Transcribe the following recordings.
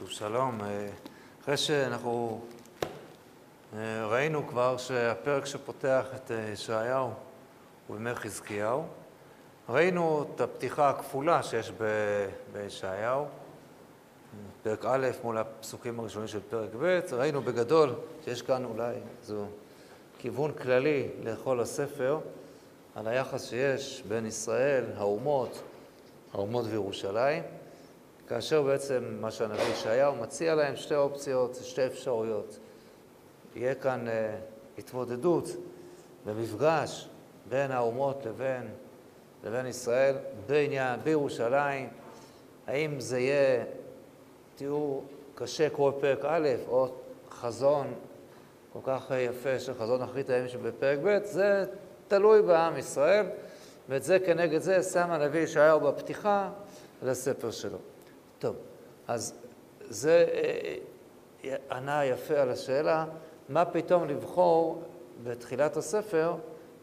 שוב שלום. אה, אחרי שאנחנו אה, ראינו כבר שהפרק שפותח את אה, ישעיהו הוא בימי חזקיהו, ראינו את הפתיחה הכפולה שיש בישעיהו, פרק א' מול הפסוקים הראשונים של פרק ב', ראינו בגדול שיש כאן אולי איזו כיוון כללי לכל הספר על היחס שיש בין ישראל, האומות, האומות וירושלים. כאשר בעצם מה שהנביא ישעיהו מציע להם שתי אופציות, שתי אפשרויות. יהיה כאן uh, התמודדות ומפגש בין האומות לבין, לבין ישראל בעניין, בירושלים. האם זה יהיה תיאור קשה כמו בפרק א', או חזון כל כך יפה של חזון אחרית הימים שבפרק ב', זה תלוי בעם ישראל, ואת זה כנגד זה שם הנביא ישעיהו בפתיחה לספר שלו. טוב, אז זה אה, אה, ענה יפה על השאלה, מה פתאום לבחור בתחילת הספר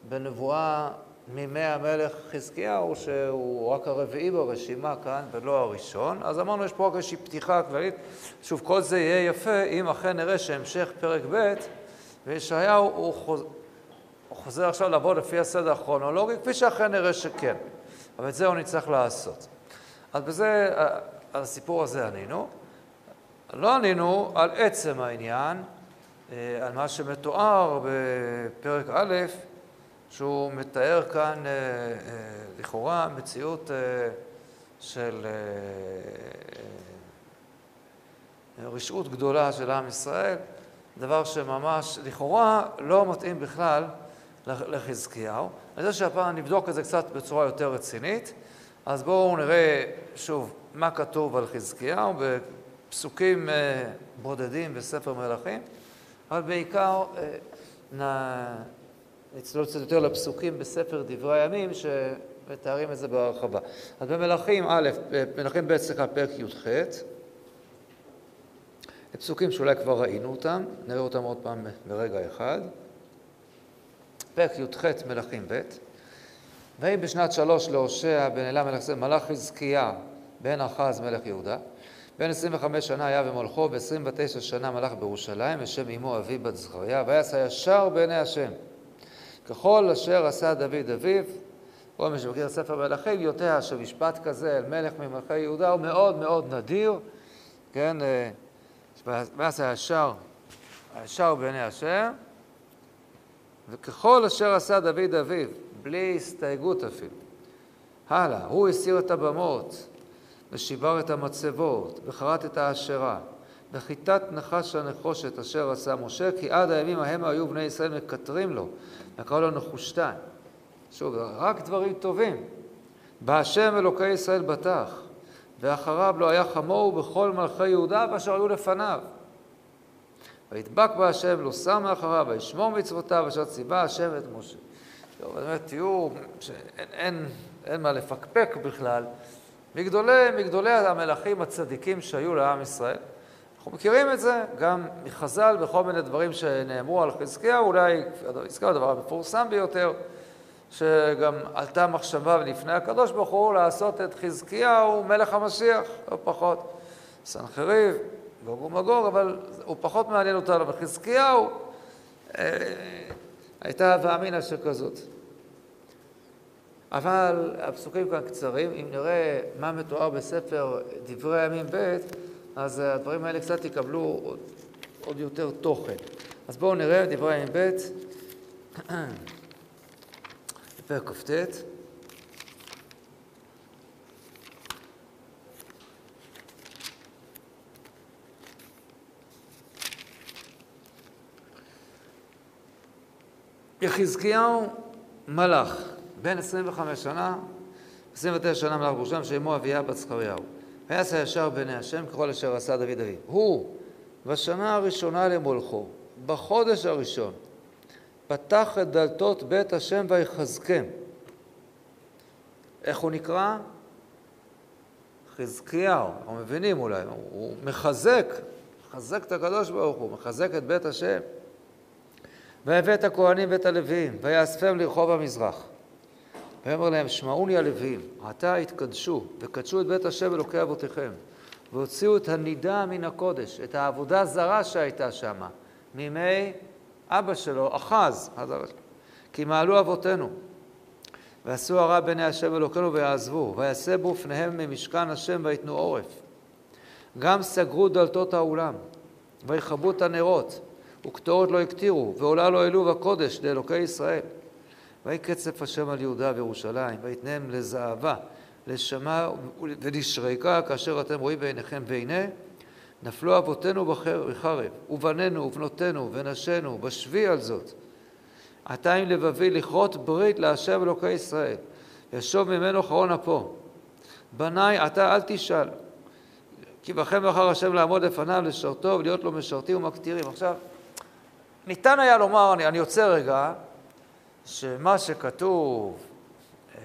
בנבואה מימי המלך חזקיהו, שהוא רק הרביעי ברשימה כאן ולא הראשון. אז אמרנו, יש פה רק איזושהי פתיחה כללית. שוב, כל זה יהיה יפה אם אכן נראה שהמשך פרק ב' וישעיהו הוא, חוז... הוא חוזר עכשיו לעבוד לפי הסדר הכרונולוגי, כפי שאכן נראה שכן. אבל את זה הוא נצטרך לעשות. אז בזה על הסיפור הזה ענינו. לא ענינו על עצם העניין, אה, על מה שמתואר בפרק א', שהוא מתאר כאן אה, אה, לכאורה מציאות של רשעות גדולה של עם ישראל, דבר שממש לכאורה לא מתאים בכלל לחזקיהו. אני חושב שהפעם נבדוק את זה קצת בצורה יותר רצינית, אז בואו נראה שוב מה כתוב על חזקיהו בפסוקים אה, בודדים בספר מלכים, אבל בעיקר אה, נצלול קצת יותר לפסוקים בספר דברי הימים שמתארים את זה בהרחבה. אז במלכים א', מלכים ב', סליחה, פרק י"ח, פסוקים שאולי כבר ראינו אותם, נראה אותם עוד פעם ברגע אחד. פרק י"ח מלכים ב', ויהי בשנת שלוש להושע בן אלה מלך חזקיה בן אחז מלך יהודה. בן 25 שנה היה במולכו, ב-29 שנה מלך בירושלים, ושם אמו אבי בת זכריה, ויעשה ישר בעיני השם. ככל אשר עשה דוד אביו, כל מי שמכיר ספר מלכים יודע שמשפט כזה אל מלך ממלכי יהודה הוא מאוד מאוד נדיר, כן, אה, ויעשה ישר, הישר בעיני השם, וככל אשר עשה דוד אביו, בלי הסתייגות אפילו. הלאה, הוא הסיר את הבמות, ושיבר את המצבות, וחרט את האשרה, וחיטת נחש הנחושת אשר עשה משה, כי עד הימים ההם היו בני ישראל מקטרים לו, וקראו לו נחושתן. שוב, רק דברים טובים. בהשם אלוקי ישראל בטח, ואחריו לא היה חמור בכל מלכי יהודה ואשר היו לפניו. וידבק בהשם, לא שם מאחריו, וישמור מצוותיו, אשר ציווה השם את משה. טוב, באמת תיאור שאין אין, אין מה לפקפק בכלל. מגדולי, מגדולי המלכים הצדיקים שהיו לעם ישראל. אנחנו מכירים את זה גם מחז"ל בכל מיני דברים שנאמרו על חזקיהו, אולי חזקיהו הדבר המפורסם ביותר, שגם עלתה מחשבה לפני הקדוש ברוך הוא לעשות את חזקיהו מלך המשיח, לא פחות. סנחריב, גוג ומגוג, אבל הוא פחות מעניין אותנו. וחזקיהו, אה, הייתה הווה אמינא שכזאת. אבל הפסוקים כאן קצרים, אם נראה מה מתואר בספר דברי הימים ב', אז הדברים האלה קצת יקבלו עוד, עוד יותר תוכן. אז בואו נראה דברי הימים ב', פרק כ"ט. יחזקיהו מלאך, בן 25 שנה, 29 שנה מלאך בירושלים, שאמו אביה בת זכריהו. ויעשה ישר בעיני השם ככל אשר עשה דוד אביו. הוא, בשנה הראשונה למולכו, בחודש הראשון, פתח את דלתות בית השם ויחזקם. איך הוא נקרא? חזקיהו, אנחנו מבינים אולי, הוא מחזק, מחזק את הקדוש ברוך הוא, מחזק את בית השם. ויבא את הכהנים ואת הלווים, ויאספם לרחוב המזרח. ויאמר להם, שמעוני הלווים, עתה התקדשו, וקדשו את בית השם אלוקי אבותיכם, והוציאו את הנידה מן הקודש, את העבודה הזרה שהייתה שם, מימי אבא שלו, אחז, כי מעלו אבותינו. ועשו הרע בעיני השם אלוקינו ויעזבו, ויסבו פניהם ממשכן השם ויתנו עורף. גם סגרו דלתות האולם, ויכבו את הנרות, וקטורת לא הקטירו, ועולה לא העלו בקודש לאלוקי ישראל. ויהי קצף השם על יהודה וירושלים, ויתנם לזהבה, לשמה ולשריקה, כאשר אתם רואים בעיניכם, והנה נפלו אבותינו בחרב, ובנינו ובנותינו ונשינו, בשבי על זאת. עתה עם לבבי לכרות ברית להשם אלוקי ישראל, ישוב ממנו חרון אפו. בניי, עתה אל תשאל, כי בכם בחר השם לעמוד לפניו, לשרתו ולהיות לו משרתים ומקטירים. עכשיו, ניתן היה לומר, אני, אני יוצא רגע, שמה שכתוב אה,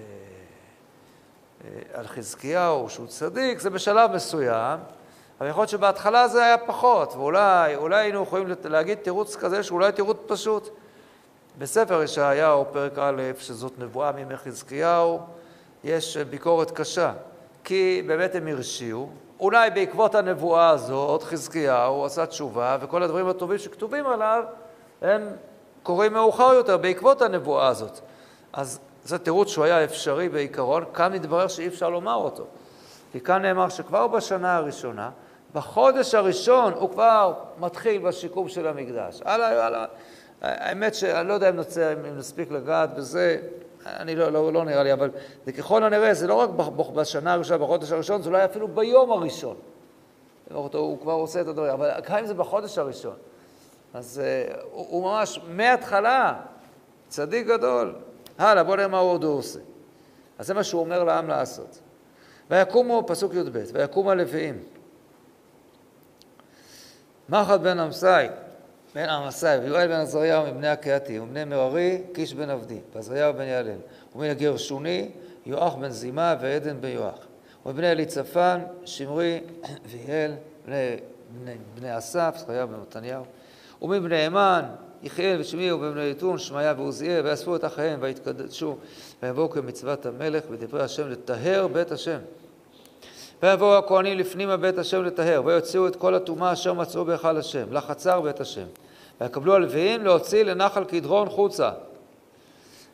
אה, על חזקיהו, שהוא צדיק, זה בשלב מסוים, אבל יכול להיות שבהתחלה זה היה פחות, ואולי אולי היינו יכולים להגיד תירוץ כזה שאולי תירוץ פשוט. בספר ישעיהו, פרק א', שזאת נבואה מימי חזקיהו, יש ביקורת קשה, כי באמת הם הרשיעו. אולי בעקבות הנבואה הזאת, חזקיהו עשה תשובה, וכל הדברים הטובים שכתובים עליו, הם קורים מאוחר יותר, בעקבות הנבואה הזאת. אז זה תירוץ שהוא היה אפשרי בעיקרון, כאן מתברר שאי אפשר לומר אותו. כי כאן נאמר שכבר בשנה הראשונה, בחודש הראשון הוא כבר מתחיל בשיקום של המקדש. הלאה, הלאה. האמת שאני לא יודע אם, נוצא, אם נספיק לגעת בזה, אני לא, לא, לא נראה לי, אבל זה ככל הנראה, זה לא רק בשנה הראשונה, בחודש הראשון, זה אולי אפילו ביום הראשון. הוא כבר עושה את הדברים, אבל גם אם זה בחודש הראשון. אז uh, הוא, הוא ממש מההתחלה צדיק גדול. הלאה, בוא נראה מה הוא עוד עושה. אז זה מה שהוא אומר לעם לעשות. ויקומו, פסוק י"ב, ויקומו הלוויים. מחט בן אמסאי, בן עמסאי, ויואל בן עזריהו מבני הקהתי, ומבני מררי, קיש בן עבדי, ועזריהו בן יעלל, ומן הגרשוני, יואח בן זימה ועדן בן יואח. ובני אליצפן, שמרי ויעל, בני, בני, בני אסף, זכריה בן מתניהו. ומבני אמן, יחיאל ושמי ובני יתון, שמעיה ועוזיאל, ואספו את אחיהם ויתקדשו, ויבואו כמצוות המלך בדברי השם לטהר בית השם. ויבואו הכהנים לפנימה בית השם לטהר, ויוציאו את כל הטומאה אשר מצאו בהיכל השם, לחצר בית השם. ויקבלו הלוויים להוציא לנחל קדרון חוצה.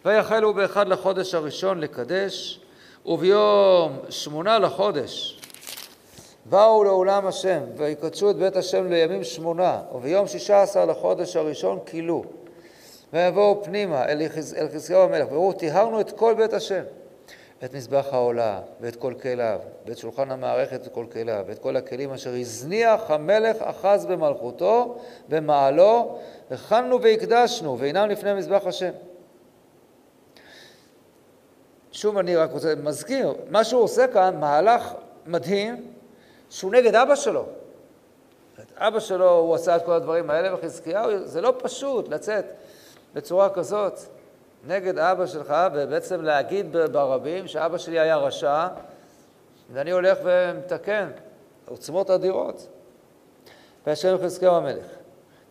ויחלו באחד לחודש הראשון לקדש, וביום שמונה לחודש באו לאולם השם, ויקדשו את בית השם לימים שמונה, וביום שישה עשר לחודש הראשון כילו. ויבואו פנימה אל חזקיהו המלך, ויראו, טיהרנו את כל בית השם. את מזבח העולה, ואת כל כליו, ואת שולחן המערכת וכל כליו, ואת כל הכלים אשר הזניח המלך אחז במלכותו, במעלו, הכנו והקדשנו, ואינם לפני מזבח השם. שוב אני רק רוצה, מזכיר, מה שהוא עושה כאן, מהלך מדהים, שהוא נגד אבא שלו. אבא שלו, הוא עשה את כל הדברים האלה, וחזקיהו, זה לא פשוט לצאת בצורה כזאת. נגד אבא שלך, ובעצם להגיד ברבים שאבא שלי היה רשע, ואני הולך ומתקן עוצמות אדירות. וישב חזקיהו המלך,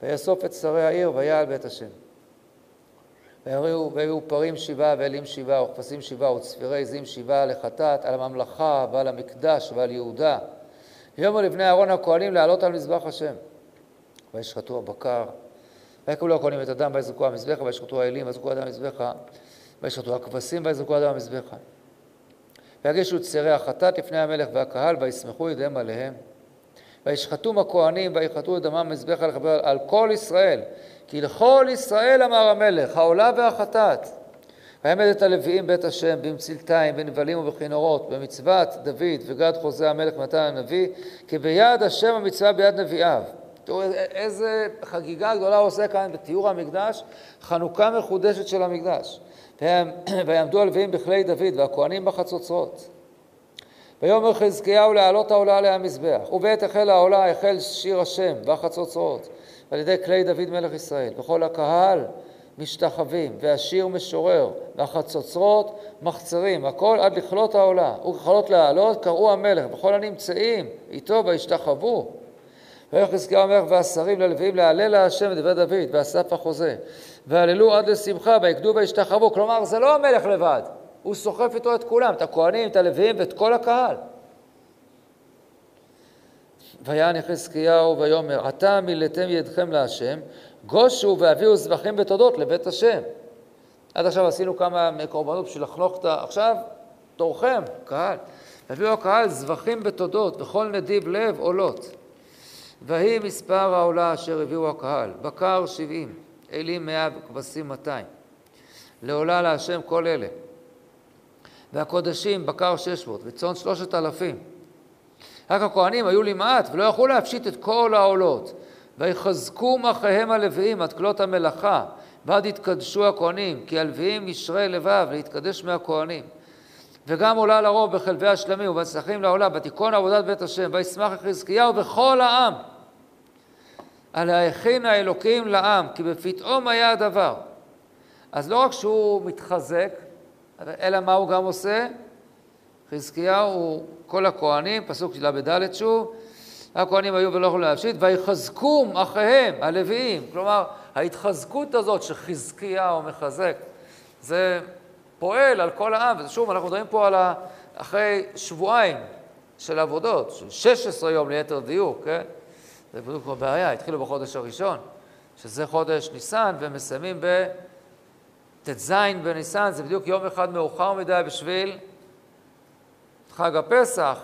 ויאסוף את שרי העיר, ויעל בית השם. והיו פרים שבעה ואלים שבעה, וכבשים שבעה, וצפירי עזים שבעה לחטאת, על הממלכה ועל המקדש ועל יהודה. ויאמר לבני אהרון הכהנים לעלות על מזבח השם. וישחטו הבקר ויקבלו הכהנים את הדם ויזרקו המזבחה, וישחטו האלים ויזרקו הדם המזבחה, וישחטו הכבשים ויזרקו הדם המזבחה. ויגישו צירי החטאת לפני המלך והקהל, וישמחו ידיהם עליהם. וישחטום הכהנים ויחטאו את דמם המזבחה לכבר על כל ישראל, כי לכל ישראל אמר המלך, העולה והחטאת. ויעמד את הלוויים בית השם במצלתיים, בנבלים ובכינורות, במצוות דוד וגד חוזה המלך מתן הנביא, כי ביד השם המצווה ביד נביאיו. תראו איזה חגיגה גדולה הוא עושה כאן בתיאור המקדש, חנוכה מחודשת של המקדש. ויעמדו הלוויים בכלי דוד והכהנים בחצוצרות. ויאמר חזקיהו להעלות העולה עליה המזבח, ובעת החל העולה החל שיר השם והחצוצרות, ועל ידי כלי דוד מלך ישראל, וכל הקהל משתחווים, והשיר משורר, והחצוצרות מחצרים, הכל עד לכלות העולה, וככלות לעלות קראו המלך, וכל הנמצאים איתו וישתחוו. ויך חזקיהו המלך והשרים ללוויים להלל להשם את דברי דוד ואסף החוזה. והללו עד לשמחה ויקדו וישתחוו כלומר זה לא המלך לבד. הוא סוחף איתו את כולם את הכהנים, את הלוויים ואת כל הקהל ויען חזקיהו ויאמר, עתה מילאתם ידכם להשם, גושו והביאו זבחים בתודות לבית השם. עד עכשיו עשינו כמה קורבנות בשביל לחנוך את ה... עכשיו, תורכם, קהל. הביאו הקהל זבחים בתודות, וכל נדיב לב עולות. ויהי מספר העולה אשר הביאו הקהל, בקר שבעים, אלים מאה וכבשים מאתיים. לעולה להשם כל אלה. והקודשים בקר שש מאות, וצאן שלושת אלפים. רק הכהנים היו לי מעט, ולא יכלו להפשיט את כל העולות. ויחזקו מאחיהם הלוויים עד כלות המלאכה, ועד יתקדשו הכהנים, כי הלוויים ישרי לבב להתקדש מהכהנים. וגם עולה לרוב בחלבי השלמים ובצלחים לעולה, ותיכון עבודת בית השם, וישמח חזקיהו וכל העם. על ההכין האלוקים לעם, כי בפתאום היה הדבר. אז לא רק שהוא מתחזק, אלא מה הוא גם עושה? חזקיהו הוא כל הכהנים, פסוק ל"ד שוב, הכהנים היו ולא יכולו להפשיט, ויחזקום אחיהם, הלוויים. כלומר, ההתחזקות הזאת שחזקיהו מחזק, זה פועל על כל העם. ושוב, אנחנו מדברים פה על ה... אחרי שבועיים של עבודות, של 16 יום ליתר דיוק, כן? זה בדיוק כמו בעיה, התחילו בחודש הראשון, שזה חודש ניסן, ומסיימים בט"ז בניסן, זה בדיוק יום אחד מאוחר מדי בשביל חג הפסח.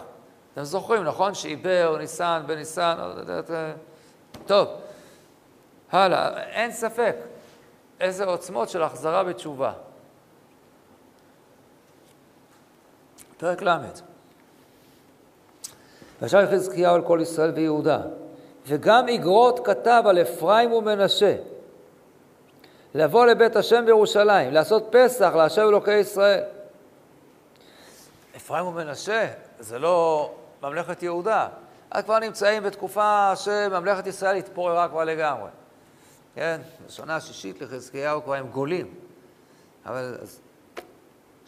אתם זוכרים, נכון? שעיבר, ניסן, בניסן, טוב, הלאה, אין ספק איזה עוצמות של החזרה בתשובה. פרק ל' וישר חזקיהו על כל ישראל ויהודה, וגם איגרות כתב על אפרים ומנשה, לבוא לבית השם בירושלים, לעשות פסח להשם אלוקי ישראל. אפרים ומנשה זה לא ממלכת יהודה. אז כבר נמצאים בתקופה שממלכת ישראל התפוררה כבר לגמרי. כן, בשנה השישית לחזקיהו כבר הם גולים. אבל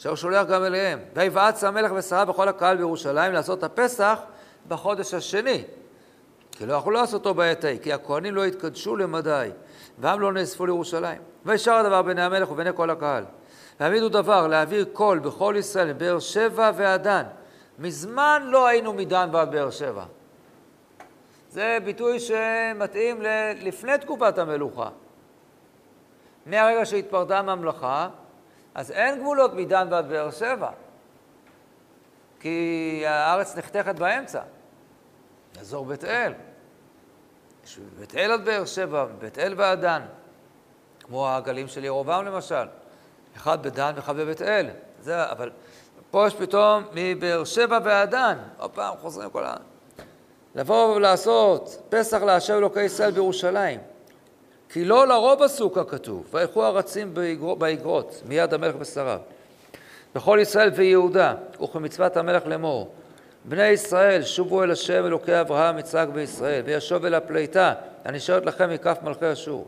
אשר שולח גם אליהם. ויבעץ המלך ושרה בכל הקהל בירושלים לעשות את הפסח בחודש השני. כי לא יכלו לעשותו בעת ההיא, כי הכהנים לא התקדשו למדי, והעם לא נאספו לירושלים. וישר הדבר בעיני המלך ובעיני כל הקהל. והעמידו דבר להעביר קול בכל ישראל, מבאר שבע ועד. מזמן לא היינו מדן ועד באר שבע. זה ביטוי שמתאים לפני תקופת המלוכה. מהרגע שהתפרדה הממלכה, אז אין גבולות מדן ועד באר שבע, כי הארץ נחתכת באמצע. אזור בית אל. יש בית אל עד באר שבע, בית אל ועד דן, כמו הגלים של ירובעם למשל. אחד בדן ואחד בבית אל. זה, אבל פה יש פתאום מבאר שבע ועד עוד פעם חוזרים כל ה... לבוא ולעשות פסח להשם אלוקי ישראל בירושלים. כי לא לרוב עשו ככתוב, וילכו הרצים באגרות, מיד המלך ושריו. וכל ישראל ויהודה, וכמצוות המלך לאמור, בני ישראל, שובו אל השם אלוקי אברהם, יצחק וישראל, וישוב אל הפליטה, הנשארת לכם מכף מלכי אשור.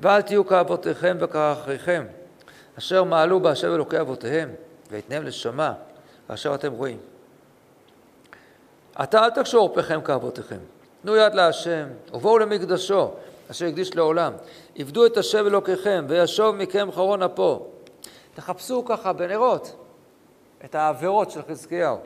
ואל תהיו כאבותיכם וכאחריכם, אשר מעלו בהשם אלוקי אבותיהם, ויתנם לשמה, אשר אתם רואים. עתה אל תקשו עורפיכם כאבותיכם, תנו יד להשם, ובואו למקדשו, אשר הקדיש לעולם. עבדו את השם אלוקיכם, וישוב מכם חרון אפו. תחפשו ככה בנרות את העבירות של חזקיהו.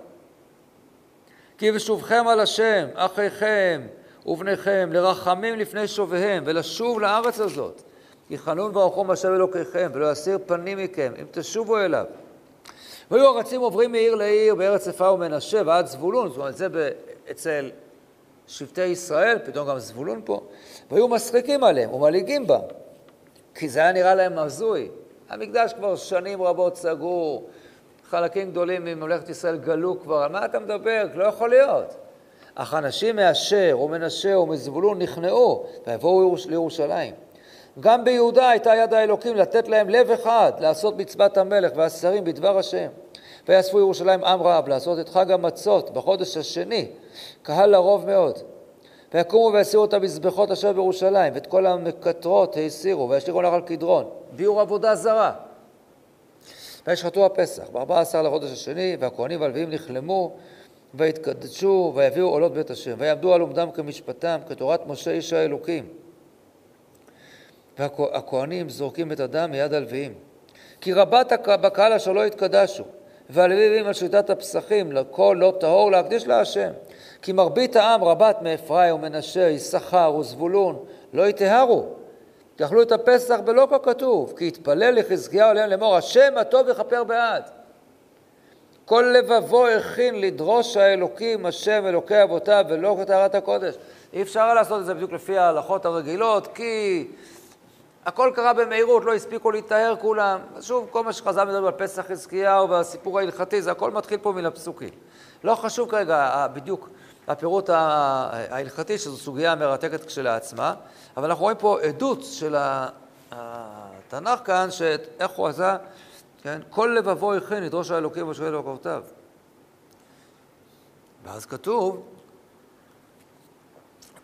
כי בשובכם על השם, אחיכם ובניכם, לרחמים לפני שוביהם, ולשוב לארץ הזאת. כי חנון ורחום השם אלוקיכם, ולא יסיר פנים מכם, אם תשובו אליו. והיו הרצים עוברים מעיר לעיר בארץ אפר ומנשה ועד זבולון, זאת אומרת, זה אצל שבטי ישראל, פתאום גם זבולון פה, והיו משחיקים עליהם ומלעיגים בם, כי זה היה נראה להם הזוי. המקדש כבר שנים רבות סגור, חלקים גדולים מממלכת ישראל גלו כבר, על מה אתה מדבר? לא יכול להיות. אך אנשים מאשר ומנשה ומזבולון נכנעו ויבואו לירושלים. גם ביהודה הייתה יד האלוקים לתת להם לב אחד לעשות מצוות המלך והשרים בדבר השם. ויאספו ירושלים עם רב לעשות את חג המצות בחודש השני, קהל לרוב מאוד. ויקומו ויסירו את המזבחות אשר בירושלים, ואת כל המקטרות הסירו, וישליכו נחל קדרון. ביאור עבודה זרה. וישחטו הפסח, בארבע עשר לחודש השני, והכהנים והלוויים נכלמו, ויתקדשו, ויביאו עולות בית השם, ויעמדו על עומדם כמשפטם, כתורת משה איש האלוקים. והכהנים זורקים את הדם מיד הלוויים. כי רבת בקהל אשר לא התקדשו, והלווים על שליטת הפסחים, לכל לא טהור להקדיש להשם. כי מרבית העם רבת מאפרים ומנשה, יששכר וזבולון, לא יטהרו. יאכלו את הפסח בלא ככתוב, כי יתפלל לחזקיהו עליהם לאמור, השם הטוב יכפר בעד. כל לבבו הכין לדרוש האלוקים, השם אלוקי אבותיו, ולא כטהרת הקודש. אי אפשר לעשות את זה בדיוק לפי ההלכות הרגילות, כי הכל קרה במהירות, לא הספיקו להיטהר כולם. שוב, כל מה שחז"ל מדברים על פסח חזקיהו והסיפור ההלכתי, זה הכל מתחיל פה מן הפסוקים. לא חשוב כרגע בדיוק הפירוט ההלכתי, שזו סוגיה מרתקת כשלעצמה, אבל אנחנו רואים פה עדות של התנ"ך כאן, שאיך הוא עשה, כן? כל לבבו הכין לדרוש האלוקים ושואל אלוקותיו. ואז כתוב,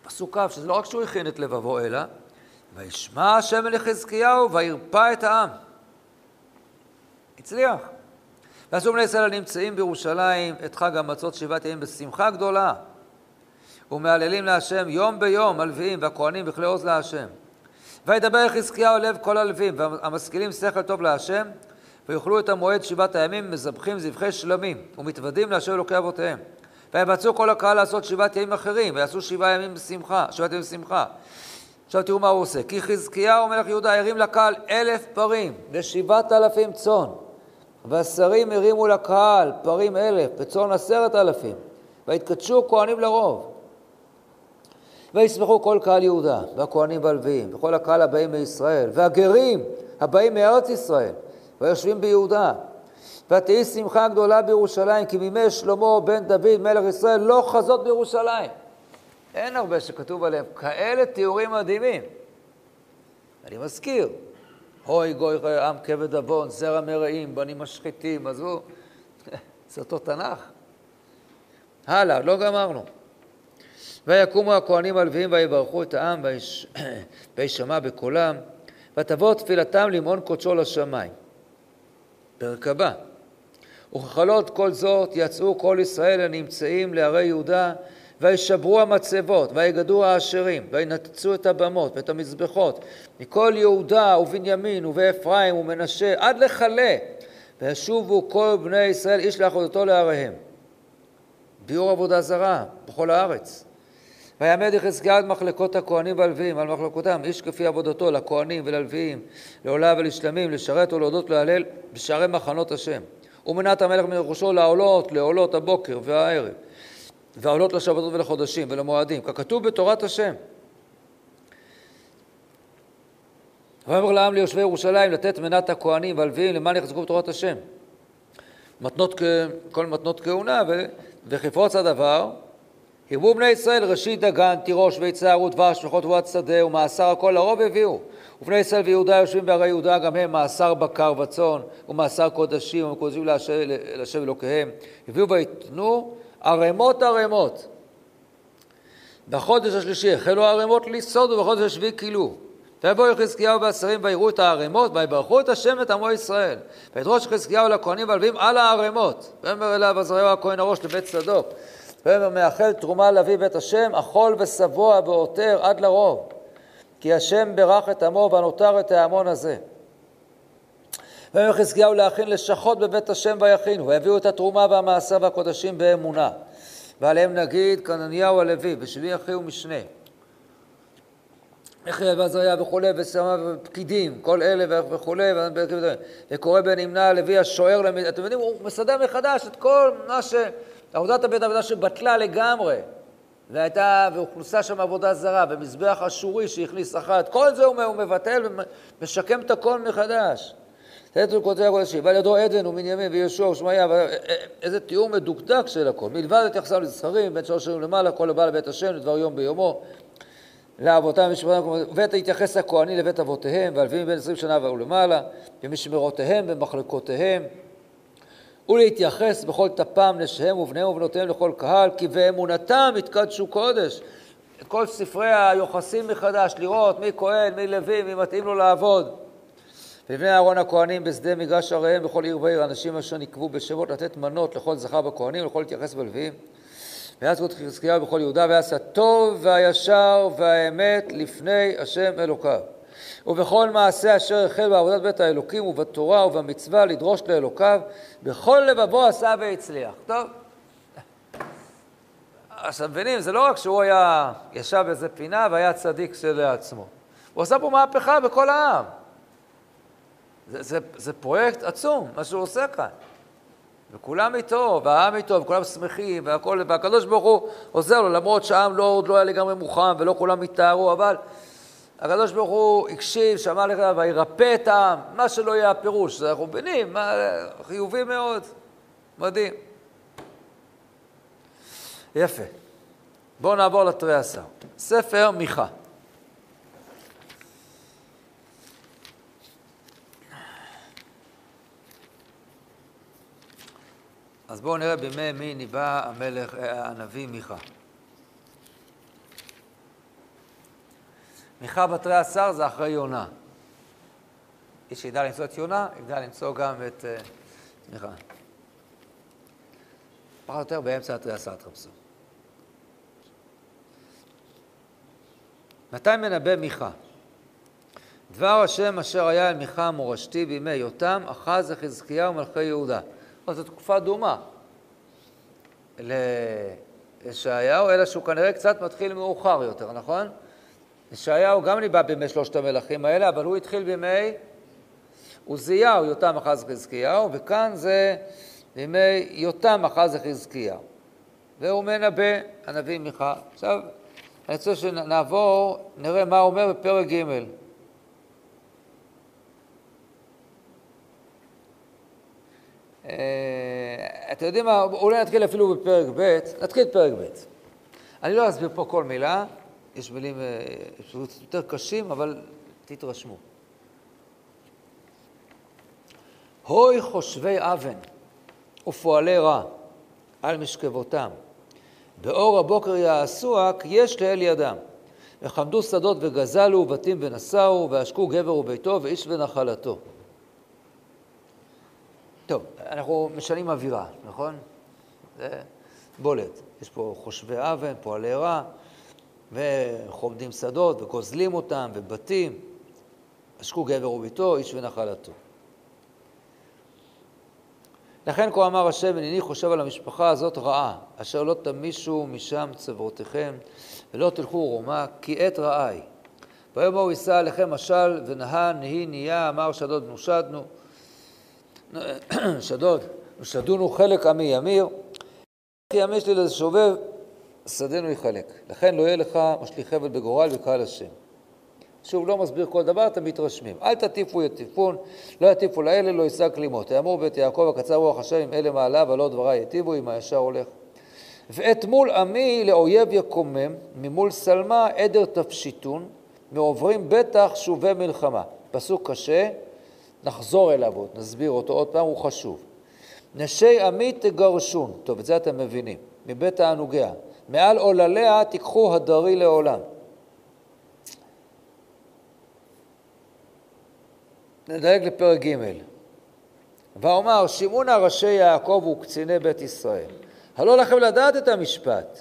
פסוק כ', שזה לא רק שהוא הכין את לבבו, אלא וישמע השם אל יחזקיהו וירפא את העם. הצליח. ועשו בני ישראל הנמצאים בירושלים את חג המצות שבעת ימים בשמחה גדולה, ומהללים להשם יום ביום הלוויים והכהנים בכלי עוז להשם. וידבר יחזקיהו לב כל הלווים והמשכילים שכל טוב להשם, ויאכלו את המועד שבעת הימים מזבחים זבחי שלמים, ומתוודים להשם אלוקי אבותיהם. ויבצעו כל הקהל לעשות שבעת ימים אחרים, ויעשו שבעה ימים בשמחה, שבעת ימים בשמחה. עכשיו תראו מה הוא עושה. כי חזקיהו מלך יהודה הרים לקהל אלף פרים ושבעת אלפים צאן, והשרים הרימו לקהל פרים אלף וצאן עשרת אלפים, ויתקדשו כהנים לרוב. וישמחו כל קהל יהודה, והכהנים והלוויים, וכל הקהל הבאים מישראל, והגרים הבאים מארץ ישראל, ויושבים ביהודה. ותהי שמחה גדולה בירושלים, כי מימי שלמה בן דוד מלך ישראל לא חזות בירושלים. אין הרבה שכתוב עליהם כאלה תיאורים מדהימים. אני מזכיר, הוי גוי עם כבד עוון, זרע מרעים, בנים משחיתים, עזבו, זה אותו תנ"ך. הלאה, לא גמרנו. ויקומו הכהנים הלוויים ויברכו את העם וישמע בקולם, ותבוא תפילתם למעון קודשו לשמיים. פרק הבא. וככלות כל זאת יצאו כל ישראל הנמצאים לערי יהודה וישברו המצבות, ויגדו האשרים, וינתצו את הבמות ואת המזבחות, מכל יהודה ובנימין ובאפרים ומנשה עד לכלה, וישובו כל בני ישראל איש לעבודתו לעריהם. ביאור עבודה זרה בכל הארץ. ויעמד יחזקאל את מחלקות הכהנים והלוויים, על מחלקותם, איש כפי עבודתו, לכהנים וללוויים, לעולה ולשלמים, לשרת ולהודות להלל בשערי מחנות השם. ומנת המלך מרכושו לעולות, לעולות הבוקר והערב. והעולות לשבתות ולחודשים ולמועדים, ככתוב בתורת השם. ויאמר לעם ליושבי ירושלים לתת מנת הכהנים והלוויים למען יחזקו בתורת השם. מתנות, כל מתנות כהונה, וכפרוץ הדבר, הרבו בני ישראל ראשית דגן, תירוש, ביצה, ערות, דבש, וחוט תבואת שדה, ומאסר הכל לרוב הביאו. ובני ישראל ויהודה יושבים בערי יהודה, גם הם מאסר בקר וצאן, ומאסר קודשים, ומקודשים להשם אלוקיהם. הביאו ויתנו ערימות ערימות. בחודש השלישי החלו הערימות לסעוד ובחודש השביעי כילו. ויבואו יחזקיהו והשרים ויראו את הערימות ויברכו את השם ואת עמו ישראל. וידרוש חזקיהו לכהנים והלווים על הערימות. ויאמר אליו עזריהו הכהן הראש לבית צדוק. ויאמר מאחל תרומה להביא בית השם אכול ושבוע ועותר עד לרוב. כי השם ברך את עמו ונותר את ההמון הזה. ויאמר חזקיהו להכין לשכות בבית השם ויכינו, ויביאו את התרומה והמעשה והקודשים באמונה. ועליהם נגיד כנניהו הלוי, ושבי אחי ומשנה. יחיא ועזריה וכולי, ופקידים, כל אלה וכולי, וקורא בנמנה הלוי השוער. אתם יודעים, הוא מסדר מחדש את כל מה ש... עבודת הבית עבודה שבטלה לגמרי, והייתה, והוכנסה שם עבודה זרה, ומזבח אשורי שהכניס אחת, כל זה הוא מבטל ומשקם את הכל מחדש. תתו כותבי הקודשים, ועל ידו עדן ומנימין ויהושע ושמעיה, איזה תיאור מדוקדק של הכל. מלבד התייחסם לזכרים, בין שלוש שנים למעלה, כל הבא לבית השם, לדבר יום ביומו, לאבותם ומשמרתם, ותתייחס הכהנים לבית אבותיהם, והלווים בין עשרים שנה ולמעלה, במשמרותיהם במחלקותיהם, ולהתייחס בכל טפם נשיהם ובניהם ובנותיהם לכל קהל, כי באמונתם יתקדשו קודש. את כל ספרי היוחסים מחדש, לראות מי כהן, מי לוי, מי מתאים לו לעבוד. ולבני אהרון הכהנים בשדה מגרש עריהם בכל עיר ועיר, אנשים אשר נקבו בשמות לתת מנות לכל זכר בכהנים ולכל להתייחס בלוויים. ויעש רות חזקיהו בכל יהודה, ויעש הטוב והישר והאמת לפני השם אלוקיו. ובכל מעשה אשר החל בעבודת בית האלוקים ובתורה ובמצווה לדרוש לאלוקיו, בכל לבבו עשה והצליח. טוב. עכשיו, מבינים, זה לא רק שהוא היה, ישב באיזה פינה והיה צדיק שלעצמו. הוא עשה פה מהפכה בכל העם. זה, זה, זה פרויקט עצום, מה שהוא עושה כאן. וכולם איתו, והעם איתו, וכולם שמחים, והכל, והקדוש ברוך הוא עוזר לו, למרות שהעם לא, עוד לא היה לגמרי מוכן, ולא כולם התארו, אבל הקדוש ברוך הוא הקשיב, שמע לך, וירפא את העם, מה שלא יהיה הפירוש, אנחנו מבינים, חיובי מאוד, מדהים. יפה. בואו נעבור לתרי עשר. ספר מיכה. אז בואו נראה בימי מי ניבא המלך, אה, הנביא מיכה. מיכה בתרי עשר זה אחרי יונה. מי שידע למצוא את יונה, ידע למצוא גם את אה, מיכה. פחות או יותר באמצע התרי עשר תחפשו. מתי מנבא מיכה? דבר השם אשר היה אל מיכה המורשתי בימי יותם, אחז וחזקיהו מלכי יהודה. אז זו תקופה דומה לישעיהו, אלא שהוא כנראה קצת מתחיל מאוחר יותר, נכון? ישעיהו גם ניבא בימי שלושת המלכים האלה, אבל הוא התחיל בימי עוזיהו, יותם אחז חזקיהו, וכאן זה בימי יותם אחז חזקיהו. והוא מנבא, הנביא מיכה. עכשיו, אני רוצה שנעבור, נראה מה הוא אומר בפרק ג'. אתם יודעים מה, אולי נתחיל אפילו בפרק ב', נתחיל בפרק ב'. אני לא אסביר פה כל מילה, יש מילים אה, יותר קשים, אבל תתרשמו. הוי חושבי אבן ופועלי רע על משכבותם, באור הבוקר יעשוה, כי יש לאל ידם. וחמדו שדות וגזלו, ובתים ונשאו, ועשקו גבר וביתו, ואיש ונחלתו. טוב, אנחנו משנים אווירה, נכון? זה בולט. יש פה חושבי אבן, פועלי רע, וחומדים שדות, וגוזלים אותם, ובתים. עשקו גבר וביתו, איש ונחלתו. לכן כה אמר השם, הנני חושב על המשפחה הזאת רעה, אשר לא תמישו משם צוואותיכם, ולא תלכו רומה, כי עת רעי. ביום ההוא יישא עליכם משל, ונהה נהי נהיה, אמר שדוד נושדנו. שדוד, נושדונו חלק עמי ימיר, כי שלי לשובב, שדנו יחלק. לכן לא יהיה לך משליך חבל בגורל וקהל השם. שוב, לא מסביר כל דבר, אתם מתרשמים. אל תטיפו יטיפון, לא יטיפו לאלה, לא יישא כלימות. יאמור בית יעקב, הקצר רוח השם, עם אלה מעליו, הלא דברי יטיבו, אם הישר הולך. ואת מול עמי לאויב יקומם, ממול שלמה עדר תפשיטון, מעוברים בטח שובי מלחמה. פסוק קשה, נחזור אליו עוד, נסביר אותו עוד פעם, הוא חשוב. נשי עמי תגרשון, טוב, את זה אתם מבינים, מבית הענוגיה. מעל עולליה תיקחו הדרי לעולם. נדלג לפרק ג' ואומר, שמעונה ראשי יעקב וקציני בית ישראל. הלא לכם לדעת את המשפט,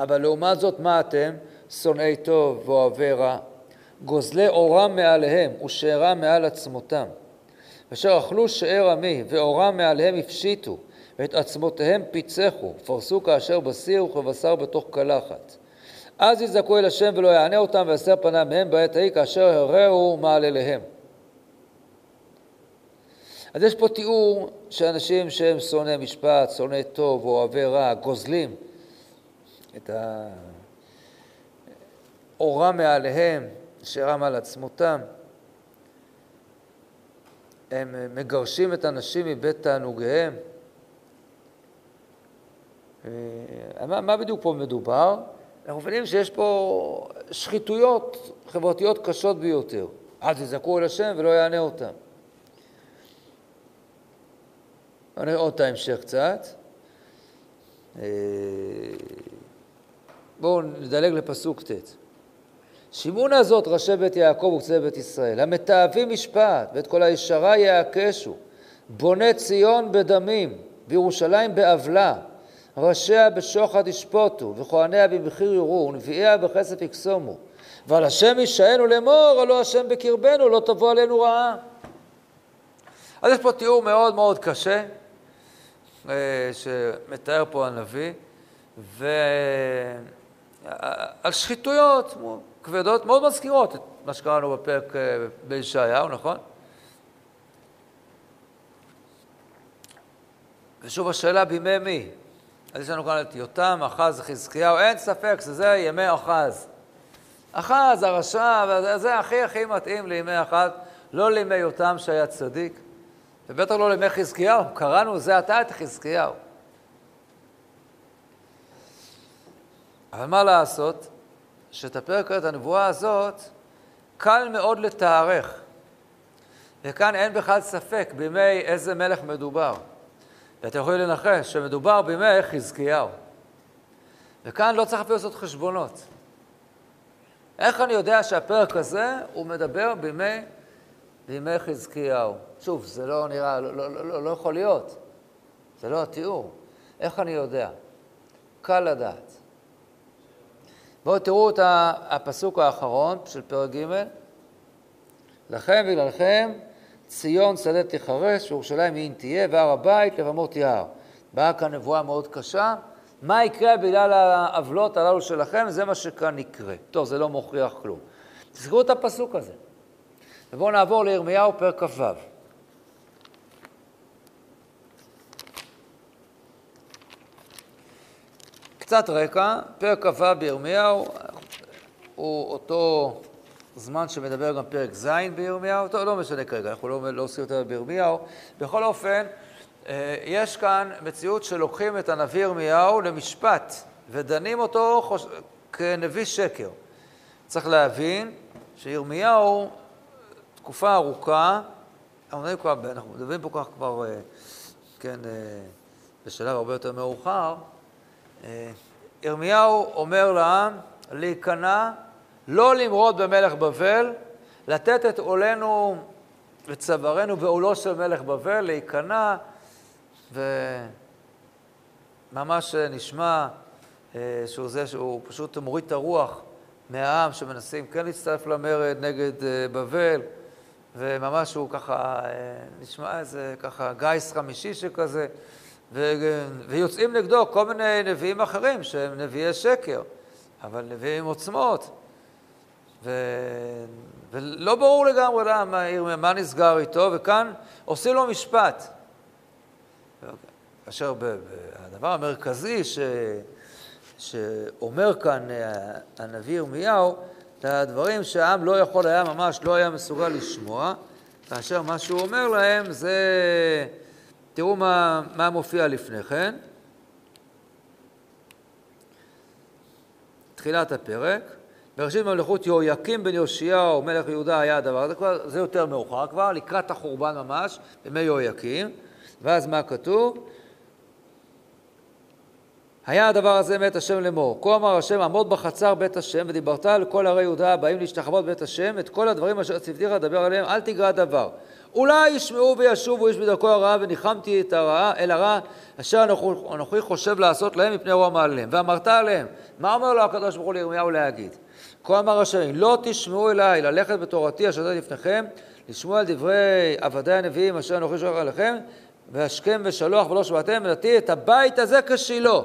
אבל לעומת זאת, מה אתם? שונאי טוב ואוהבי רע, גוזלי אורם מעליהם ושארם מעל עצמותם. אשר אכלו שאר עמי ואורם מעליהם הפשיטו, ואת עצמותיהם פיצחו, פרסו כאשר בסיר וכבשר בתוך קלחת. אז יזעקו אל השם ולא יענה אותם ויסר פניו מהם בעת ההיא כאשר הרעו מעלליהם. אז יש פה תיאור של אנשים שהם שונאי משפט, שונאי טוב, אוהבי רע, גוזלים את האורם מעליהם, שרם על עצמותם. הם מגרשים את הנשים מבית תענוגיהם. אה, מה, מה בדיוק פה מדובר? אנחנו מבינים שיש פה שחיתויות חברתיות קשות ביותר. אל תזעקו אל השם ולא יענה אותם. נראה עוד את ההמשך קצת. אה, בואו נדלג לפסוק ט'. שמעונה זאת ראשי בית יעקב וקצה בית ישראל, המתעבים משפט ואת כל הישרה יעקשו, בונה ציון בדמים וירושלים בעוולה, ראשיה בשוחד ישפוטו, וכהניה במחיר יורו, ונביאיה בכסף יקסומו. ועל השם יישאנו לאמור, הלא השם בקרבנו, לא תבוא עלינו רעה. אז יש פה תיאור מאוד מאוד קשה, אה, שמתאר פה הנביא, ועל שחיתויות כבדות, מאוד מזכירות את מה שקראנו בפרק אה, בישעיהו, נכון? ושוב השאלה בימי מי? אז יש לנו כאן את יותם, אחז, חזקיהו, אין ספק שזה ימי אחז. אחז, הרשע, וזה הכי הכי מתאים לימי אחז, לא לימי יותם שהיה צדיק, ובטח לא לימי חזקיהו, קראנו זה עתה את חזקיהו. אבל מה לעשות? שאת הפרק, את הנבואה הזאת, קל מאוד לתארך. וכאן אין בכלל ספק בימי איזה מלך מדובר. ואתם יכולים לנחש שמדובר בימי חזקיהו. וכאן לא צריך אפילו לעשות חשבונות. איך אני יודע שהפרק הזה הוא מדבר בימי, בימי חזקיהו? שוב, זה לא נראה, לא, לא, לא, לא יכול להיות. זה לא התיאור. איך אני יודע? קל לדעת. בואו תראו את הפסוק האחרון של פרק ג' לכם בגללכם ציון שדה תחרש, וירושלים עין תהיה, והר הבית לבמות יער. באה כאן נבואה מאוד קשה. מה יקרה בגלל העוולות הללו שלכם? זה מה שכאן יקרה. טוב, זה לא מוכיח כלום. תזכרו את הפסוק הזה. ובואו נעבור לירמיהו פרק כ"ו. קצת רקע, פרק כ"ו בירמיהו הוא אותו זמן שמדבר גם פרק ז' בירמיהו, טוב, לא משנה כרגע, אנחנו לא, לא עושים יותר בירמיהו. בכל אופן, אה, יש כאן מציאות שלוקחים את הנביא ירמיהו למשפט ודנים אותו חוש... כנביא שקר. צריך להבין שירמיהו, תקופה ארוכה, אנחנו מדברים פה כך כבר, אה, כן, אה, בשלב הרבה יותר מאוחר, ירמיהו אומר לעם להיכנע לא למרוד במלך בבל, לתת את עולנו וצווארנו ועולו של מלך בבל, להיכנע, וממש נשמע אה, שהוא זה שהוא פשוט מוריד את הרוח מהעם שמנסים כן להצטרף למרד נגד אה, בבל, וממש הוא ככה, אה, נשמע איזה ככה גיס חמישי שכזה, ו... ויוצאים נגדו כל מיני נביאים אחרים שהם נביאי שקר, אבל נביאים עם עוצמות. ו... ולא ברור לגמרי למה, מה נסגר איתו, וכאן עושים לו משפט. כאשר הדבר המרכזי ש... שאומר כאן אה, הנביא ירמיהו, זה הדברים שהעם לא יכול היה ממש, לא היה מסוגל לשמוע, כאשר מה שהוא אומר להם זה, תראו מה, מה מופיע לפני כן. תחילת הפרק. בראשית ממלכות יהויקים בן יאשיהו, מלך יהודה, היה הדבר הזה, זה יותר מאוחר כבר, לקראת החורבן ממש, בימי יהויקים. ואז מה כתוב? היה הדבר הזה מאת השם לאמור. כה אמר השם, עמוד בחצר בית השם, ודיברת על כל ערי יהודה הבאים להשתחוות בית השם, את כל הדברים אשר צפתיך לדבר עליהם, אל תגרע דבר. אולי ישמעו וישובו איש בדרכו הרעה, וניחמתי את הרעה, אל הרע, אשר אנוכי חושב לעשות להם מפני רוע מעליהם. ואמרת עליהם, מה אומר לו הקדוש ברוך הוא לירמיהו להגיד? כה אמר השם, לא תשמעו אליי ללכת בתורתי אשר נתתי לפניכם, לשמוע על דברי עבדי הנביאים אשר אנוכי שולח עליכם, והשכם ושלוח ולא שבעתם, ונתי את הבית הזה כשילה.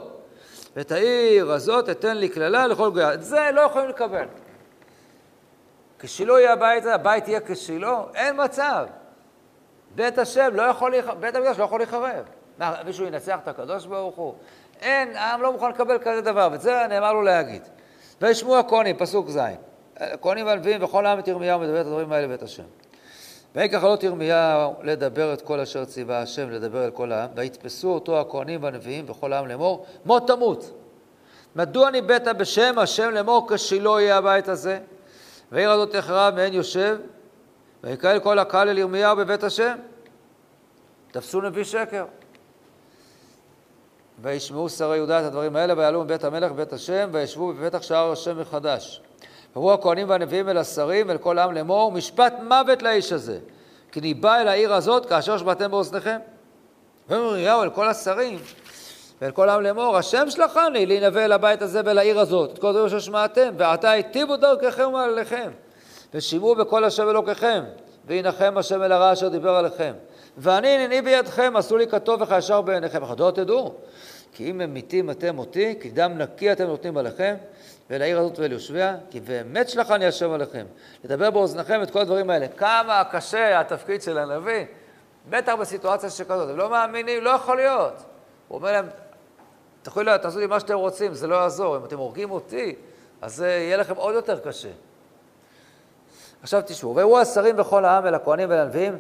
ואת העיר הזאת אתן לי קללה לכל גויה. את זה לא יכולים לקבל. כשילה יהיה הבית הזה, הבית יהיה כשילה? אין מצב. בית השם לא יכול, בית המקדש לא יכול להיחרב. מה, מישהו ינצח את הקדוש ברוך הוא? אין, העם לא מוכן לקבל כזה דבר, ואת זה נאמר לו להגיד. וישמעו הכהנים, פסוק ז', הכהנים והנביאים וכל העם את ירמיהו מדבר את הדברים האלה בית השם. ויקח עלות ירמיהו לדבר את כל אשר ציווה השם לדבר אל כל העם, ויתפסו אותו הכהנים והנביאים וכל העם לאמור, מות תמות. מדוע ניבאת בשם השם לאמור כשלא יהיה הבית הזה? ועיר הזאת תחרב מעין יושב, ויקהל כל הקהל אל ירמיהו בבית השם. תפסו נביא שקר. וישמעו שרי יהודה את הדברים האלה, ויעלו מבית המלך בבית השם, וישבו בפתח שער השם מחדש. קראו הכהנים והנביאים אל השרים, אל כל העם לאמור, משפט מוות לאיש הזה, כי ניבא אל העיר הזאת כאשר שמעתם באוזניכם. ואומר ירמיהו אל כל השרים, ואל כל העם לאמור, השם שלחני להנבא אל הבית הזה ולעיר הזאת, את כל דברים ששמעתם, ועתה היטיבו דרככם ומעליכם, ושמעו בכל השם אלוקיכם, וינחם השם אל הרע אשר דיבר עליכם. ואני הנני בידכם, עשו לי כטוב וכישר בעיניכם. אך לא תדעו, כי אם הם מתים אתם אותי, כי דם נקי אתם נותנים עליכם, ולעיר הזאת וליושביה, כי באמת שלחני השם עליכם, לדבר באוזניכם את כל הדברים האלה. כמה קשה התפקיד של הנביא, בטח בסיטואציה שכזאת. הם לא מאמינים, לא יכול להיות. הוא אומר להם, תוכלו, תעשו לי מה שאתם רוצים, זה לא יעזור. אם אתם הורגים אותי, אז זה יהיה לכם עוד יותר קשה. עכשיו תשמעו, ויראו השרים וכל העם אל הכהנים ואל הנביאים,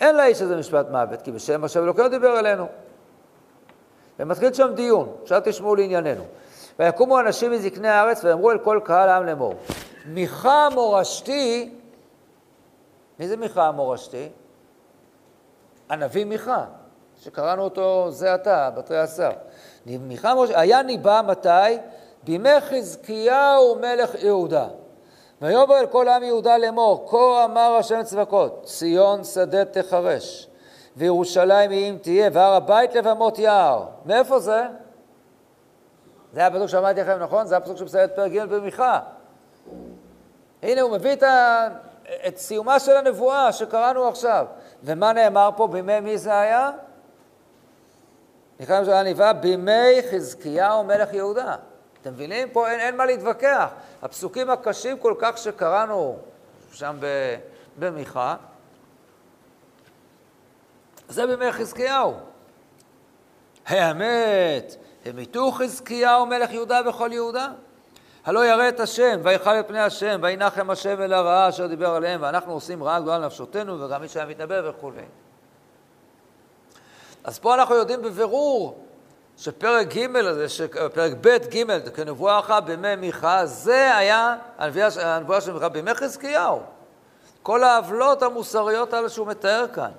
אין לאיש הזה משפט מוות, כי בשם השם אלוקינו דיבר אלינו. ומתחיל שם דיון, עכשיו תשמעו לענייננו. ויקומו אנשים מזקני הארץ ויאמרו אל כל קהל העם לאמור, מיכה מורשתי, מי זה מיכה המורשתי? הנביא מיכה, שקראנו אותו זה עתה, בתרי עשר. מיכה מורשתי, היה ניבא מתי? בימי חזקיהו מלך יהודה. ויאמר אל כל עם יהודה לאמור, כה אמר השם צבקות, ציון שדה תחרש, וירושלים היא אם תהיה, והר הבית לבמות יער. מאיפה זה? זה הפסוק שאמרתי לכם, נכון? זה הפסוק שמסיים את פרק ג' במיכה. הנה, הוא מביא את, ה... את סיומה של הנבואה שקראנו עכשיו. ומה נאמר פה? בימי מי זה היה? נקרא לזה הנבואה בימי חזקיהו מלך יהודה. אתם מבינים? פה אין, אין מה להתווכח. הפסוקים הקשים כל כך שקראנו שם במיכה, זה בימי חזקיהו. האמת, המיתו חזקיהו מלך יהודה וכל יהודה? הלא ירא את השם, ויכל את פני השם, וינחם השם אל הרעה אשר דיבר עליהם, ואנחנו עושים רעה גדולה לנפשותנו, וגם מי שהיה מתנבא וכו'. אז פה אנחנו יודעים בבירור שפרק ג' הזה, פרק ב' ג', כנבואה אחת בימי מיכה, זה היה הנבואה של מיכה בימי חזקיהו. כל העוולות המוסריות האלה שהוא מתאר כאן.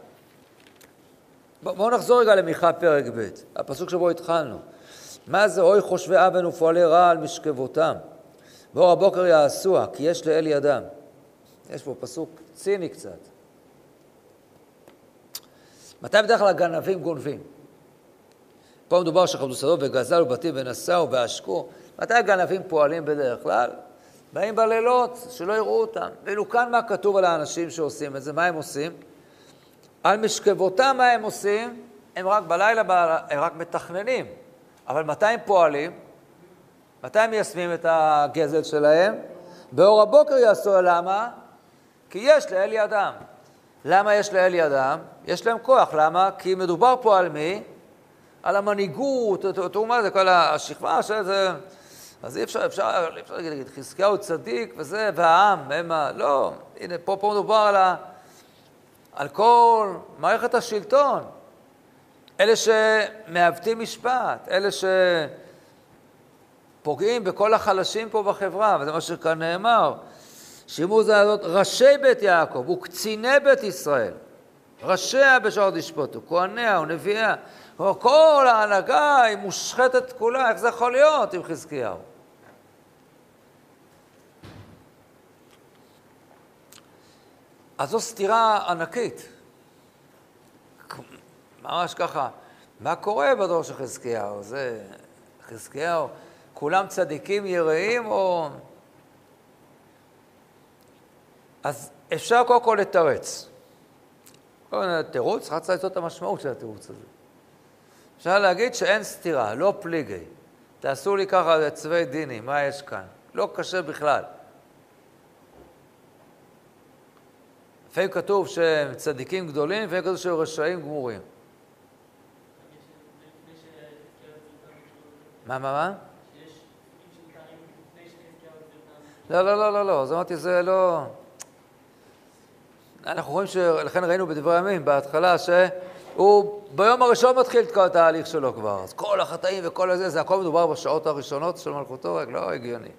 בואו נחזור רגע למיכה פרק ב', הפסוק שבו התחלנו. מה זה אוי חושבי אבן ופועלי רע על משכבותם? ואור הבוקר יעשוה, כי יש לאל ידם. יש פה פסוק ציני קצת. מתי בדרך כלל הגנבים גונבים? פה מדובר שחמדו שדות וגזל ובתים ונסעו ועשקו. מתי הגנבים פועלים בדרך כלל? באים בלילות, שלא יראו אותם. ואילו כאן מה כתוב על האנשים שעושים את זה? מה הם עושים? על משכבותם מה הם עושים? הם רק בלילה, הם רק מתכננים. אבל מתי הם פועלים? מתי הם מיישמים את הגזל שלהם? באור הבוקר יעשו, למה? כי יש לאל ידם. למה יש לאל ידם? יש להם כוח. למה? כי מדובר פה על מי? על המנהיגות, תראו מה זה, כל השכבה של זה, אז אי אפשר, אפשר, אי אפשר להגיד, חזקיהו צדיק וזה, והעם, הם ה... לא, הנה, פה, פה מדובר על, ה, על כל מערכת השלטון. אלה שמעוותים משפט, אלה שפוגעים בכל החלשים פה בחברה, וזה מה שכאן נאמר. שימו זה הזאת ראשי בית יעקב וקציני בית ישראל, ראשיה בשעות ישפוטו, כהניה ונביאיה. כל ההנהגה היא מושחתת כולה, איך זה יכול להיות עם חזקיהו? אז זו סתירה ענקית. ממש ככה. מה קורה בדור של חזקיהו? זה חזקיהו, כולם צדיקים יראים או... אז אפשר קודם כל לתרץ. תירוץ, צריך לצאת את המשמעות של התירוץ הזה. אפשר להגיד שאין סתירה, לא פליגי. תעשו לי ככה צווי דיני, מה יש כאן? לא קשה בכלל. לפעמים כתוב שהם צדיקים גדולים, לפעמים כתוב שהם רשעים גמורים. מה, מה, מה? לא, לא, לא, לא, לא, אז אמרתי, זה לא... אנחנו רואים שלכן ראינו בדברי הימים, בהתחלה, שהוא ביום הראשון מתחיל את כל התהליך שלו כבר. אז כל החטאים וכל הזה, זה הכל מדובר בשעות הראשונות של מלכותו, רק לא הגיוני.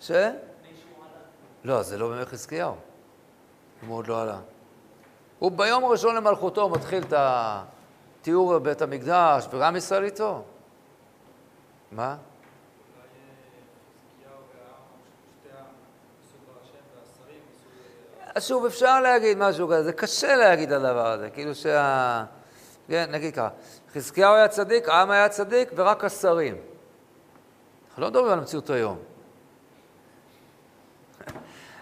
ש? לא, זה לא בימי חזקיהו. הוא עוד לא עלה. הוא ביום הראשון למלכותו מתחיל את התיאור בבית המקדש, וגם ישראל איתו. מה? אז שוב, אפשר להגיד משהו כזה, זה קשה להגיד על הדבר הזה, כאילו שה... כן, נגיד ככה, חזקיהו היה צדיק, העם היה צדיק, ורק השרים. אנחנו לא מדברים על המציאות היום.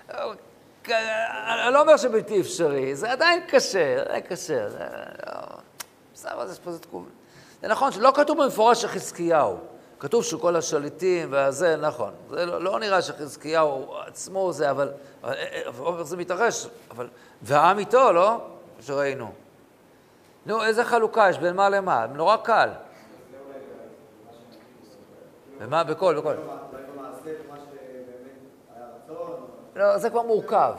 אני לא אומר שבלתי אפשרי, זה עדיין קשה, זה עדיין קשה. זה. זה נכון שלא כתוב במפורש שחזקיהו. כתוב שכל השליטים והזה, נכון. זה לא, לא נראה שחזקיהו עצמו זה, אבל, אבל איך זה מתרחש, אבל... והעם איתו, לא? שראינו. נו, איזה חלוקה יש בין מה למה? נורא קל. ומה? בכל, בכל. לא, זה כבר מורכב.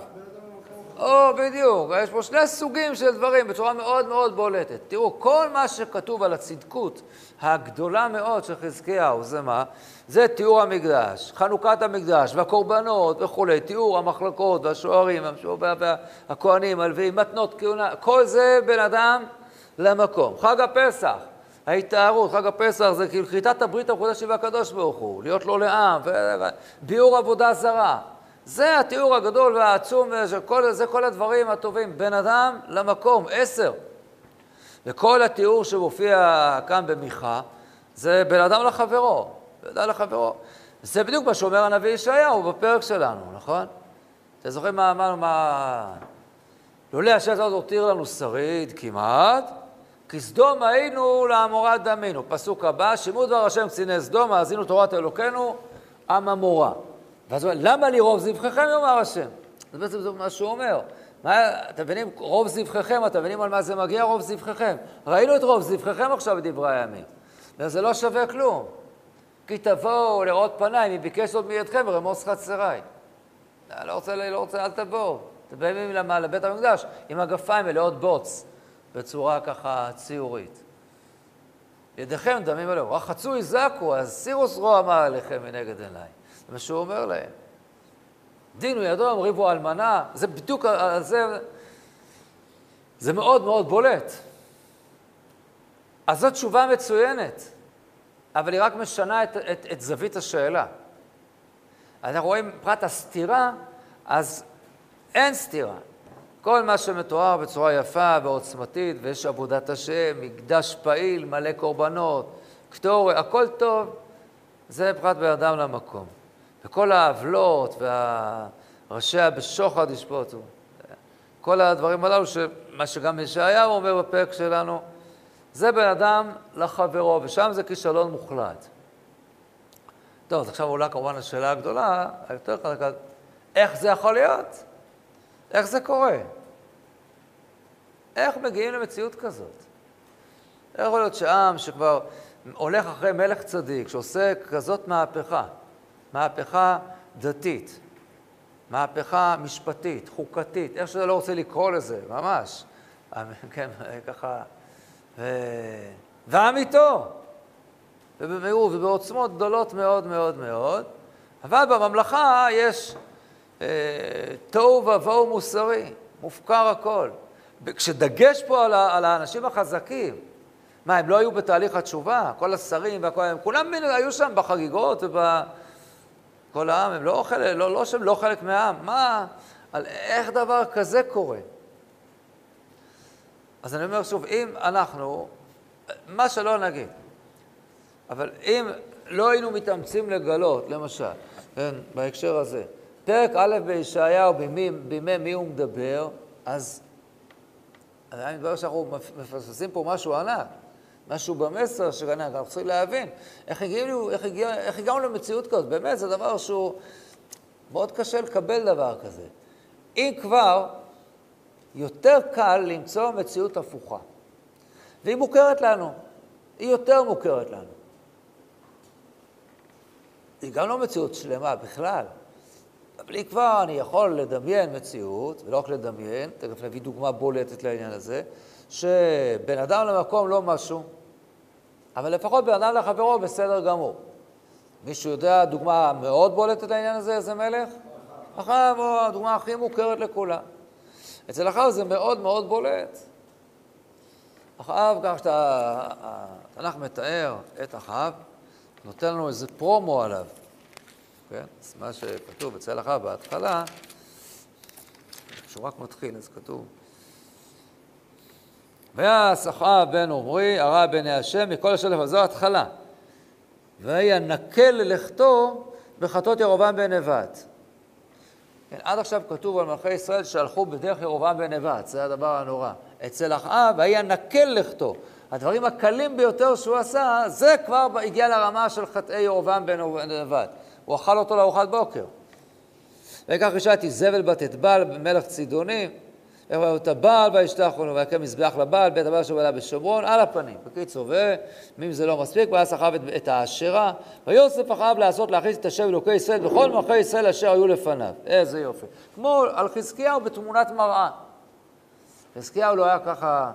או, בדיוק. יש פה שני סוגים של דברים בצורה מאוד מאוד בולטת. תראו, כל מה שכתוב על הצדקות הגדולה מאוד של חזקיהו, זה מה? זה תיאור המקדש, חנוכת המקדש והקורבנות וכולי, תיאור המחלקות והשוערים והכוהנים, הלווים, מתנות כהונה, כל זה בן אדם למקום. חג הפסח, ההתארות, חג הפסח זה כאילו כריתת הברית המחודשת והקדוש ברוך הוא, להיות לו לעם, ביאור עבודה זרה. זה התיאור הגדול והעצום, כל, זה כל הדברים הטובים. בן אדם למקום, עשר. וכל התיאור שמופיע כאן במיכה, זה בן אדם לחברו, בן אדם לחברו. זה בדיוק מה שאומר הנביא ישעיהו בפרק שלנו, נכון? אתם זוכרים מה אמרנו, מה... לולא השם הזאת הותיר לנו שריד כמעט, כי סדום היינו לעמורה דמינו. פסוק הבא, שמעו דבר השם קציני סדום, האזינו תורת אלוקינו, עם עמורה. ואז הוא אומר, למה לי רוב זבחיכם, יאמר השם? זה בעצם זה מה שהוא אומר. מה, אתם מבינים, רוב זבחיכם, אתם מבינים על מה זה מגיע, רוב זבחיכם. ראינו את רוב זבחיכם עכשיו בדברי הימים. וזה לא שווה כלום. כי תבואו לראות פניי, מי ביקש זאת מידכם ורמוס חצריי. אני לא רוצה, לא רוצה, אל תבואו. אתם באים לבית המקדש עם הגפיים מלאות בוץ, בצורה ככה ציורית. ידיכם דמים עליהם, רחצו יזעקו, אז סירוס רוע אמר עליכם מנגד עיניי. זה מה שהוא אומר להם. דין הוא ידוע, ריבו אלמנה, זה בדיוק, זה, זה מאוד מאוד בולט. אז זו תשובה מצוינת, אבל היא רק משנה את, את, את זווית השאלה. אנחנו רואים פרט הסתירה, אז אין סתירה. כל מה שמתואר בצורה יפה ועוצמתית, ויש עבודת השם, מקדש פעיל, מלא קורבנות, קטורי, הכל טוב, זה פרט באדם למקום. וכל העוולות והראשיה בשוחד ישפוטו. כל הדברים הללו, מה שגם ישעיהו אומר בפרק שלנו, זה בן אדם לחברו, ושם זה כישלון מוחלט. טוב, אז עכשיו עולה כמובן השאלה הגדולה, היותר חזקה, איך זה יכול להיות? איך זה קורה? איך מגיעים למציאות כזאת? איך יכול להיות שעם שכבר הולך אחרי מלך צדיק, שעושה כזאת מהפכה, מהפכה דתית, מהפכה משפטית, חוקתית, איך שאתה לא רוצה לקרוא לזה, ממש. כן, ככה... ו... והעם איתו, ובמהירות ובעוצמות גדולות מאוד מאוד מאוד, אבל בממלכה יש אה, תוהו ובוהו מוסרי, מופקר הכל. כשדגש פה על, על האנשים החזקים, מה, הם לא היו בתהליך התשובה? כל השרים והכל, הם כולם היו שם בחגיגות וב... כל העם, הם לא, חלק, לא, לא שהם לא חלק מהעם, מה, על איך דבר כזה קורה? אז אני אומר שוב, אם אנחנו, מה שלא נגיד, אבל אם לא היינו מתאמצים לגלות, למשל, כן, בהקשר הזה, פרק א' בישעיהו, בימי, בימי מי הוא מדבר, אז עדיין מתברר שאנחנו מפספסים פה משהו ענק. משהו במסר שכנראה אנחנו צריכים להבין איך הגענו, איך, הגע, איך הגענו למציאות כזאת. באמת, זה דבר שהוא מאוד קשה לקבל דבר כזה. אם כבר, יותר קל למצוא מציאות הפוכה. והיא מוכרת לנו, היא יותר מוכרת לנו. היא גם לא מציאות שלמה בכלל, אבל היא כבר, אני יכול לדמיין מציאות, ולא רק לדמיין, תכף נביא דוגמה בולטת לעניין הזה, שבן אדם למקום לא משהו, אבל לפחות בן אדם לחברו בסדר גמור. מישהו יודע דוגמה מאוד בולטת לעניין הזה, איזה מלך? אחאב הוא הדוגמה הכי מוכרת לכולם. אצל אחאב זה מאוד מאוד בולט. אחאב, כך שאתה, התנ"ך מתאר את אחאב, נותן לנו איזה פרומו עליו. כן? אז מה שכתוב אצל אחאב בהתחלה, כשהוא רק מתחיל, אז כתוב ויעש אחאב בן עמרי, הרע בעיני השם, מכל אשר לפניו. זו ההתחלה. וינקל ללכתו בחטאות ירבעם בן נבט. כן, עד עכשיו כתוב על מלכי ישראל שהלכו בדרך ירבעם בן נבט, זה הדבר הנורא. אצל אחאב וינקל לכתו. הדברים הקלים ביותר שהוא עשה, זה כבר הגיע לרמה של חטאי ירבעם בן נבט. הוא אכל אותו לארוחת בוקר. וכך אישה איזבל בת אתבל, מלך צידוני, את הבעל וישתח לנו ויקם מזבח לבעל, בית הבעל שבעלה בשומרון, על הפנים. בקיצור, ומי זה לא מספיק, ויעש אחאב את האשרה, ויוסף אחאב לעשות להכניס את השם אלוקי ישראל בכל מלכי ישראל אשר היו לפניו. איזה יופי. כמו על חזקיהו בתמונת מראה. חזקיהו לא היה ככה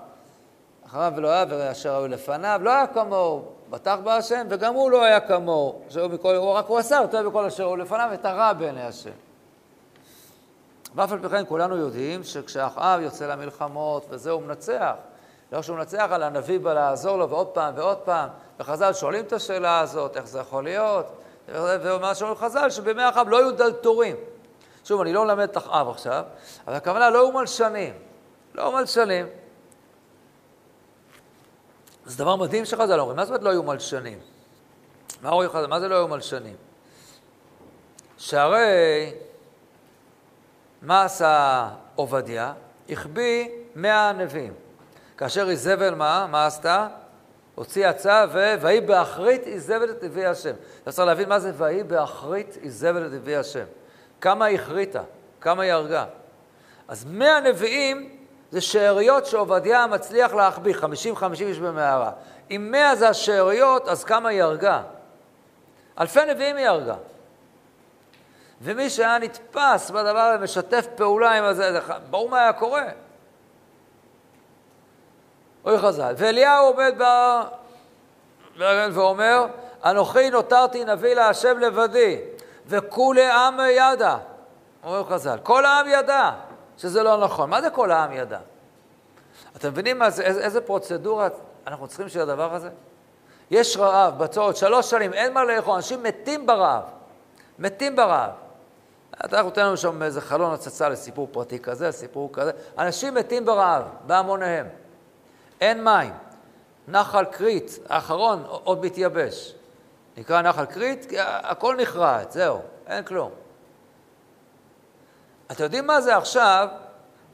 אחריו ולא היה ואשר היו לפניו, לא היה כמוהו, בטח בהשם, וגם הוא לא היה כמוהו, הוא רק הוא עשה יותר בכל אשר היו לפניו את הרע בעיני השם. ואף על פי כן כולנו יודעים שכשאחאב יוצא למלחמות וזה הוא מנצח, לא שהוא מנצח, על הנביא בא לעזור לו ועוד פעם ועוד פעם, וחז"ל שואלים את השאלה הזאת, איך זה יכול להיות, ומה שאומרים חז"ל, שבימי אחאב לא היו דלתורים. שוב, אני לא מלמד את אחאב עכשיו, אבל הכוונה לא היו מלשנים. לא היו מלשנים. זה דבר מדהים שחז"ל אומרים, מה זאת אומרת לא היו מלשנים? מה אומרים חז"ל? מה זה לא היו מלשנים? שהרי מה עשה עובדיה? החביא מאה נביאים. כאשר איזבל מה? מה עשתה? הוציאה צו ו... ויהי באחרית איזבל את נביאי השם. אתה צריך להבין מה זה ויהי באחרית איזבל את נביאי השם. כמה היא החריטה, כמה היא הרגה. אז מאה נביאים זה שאריות שעובדיה מצליח להחביא, חמישים חמישים איש במערה. אם מאה זה השאריות, אז כמה היא הרגה? אלפי נביאים היא הרגה. ומי שהיה נתפס בדבר הזה, משתף פעולה עם הזה, ברור מה היה קורה. אוי חז"ל. ואליהו עומד ב... ואומר, אנוכי נותרתי נביא להשם לבדי, וכולי עם ידע. אומר חז"ל, כל העם ידע שזה לא נכון. מה זה כל העם ידע? אתם מבינים זה, איזה, איזה פרוצדורה אנחנו צריכים של הדבר הזה? יש רעב, בצורת, שלוש שנים, אין מה לאכול, אנשים מתים ברעב. מתים ברעב. אתה נותן לנו שם איזה חלון הצצה לסיפור פרטי כזה, סיפור כזה. אנשים מתים ברעב, בהמוניהם. אין מים. נחל כרית, האחרון, עוד מתייבש. נקרא נחל כרית, כי הכל נחרט, זהו, אין כלום. אתם יודעים מה זה עכשיו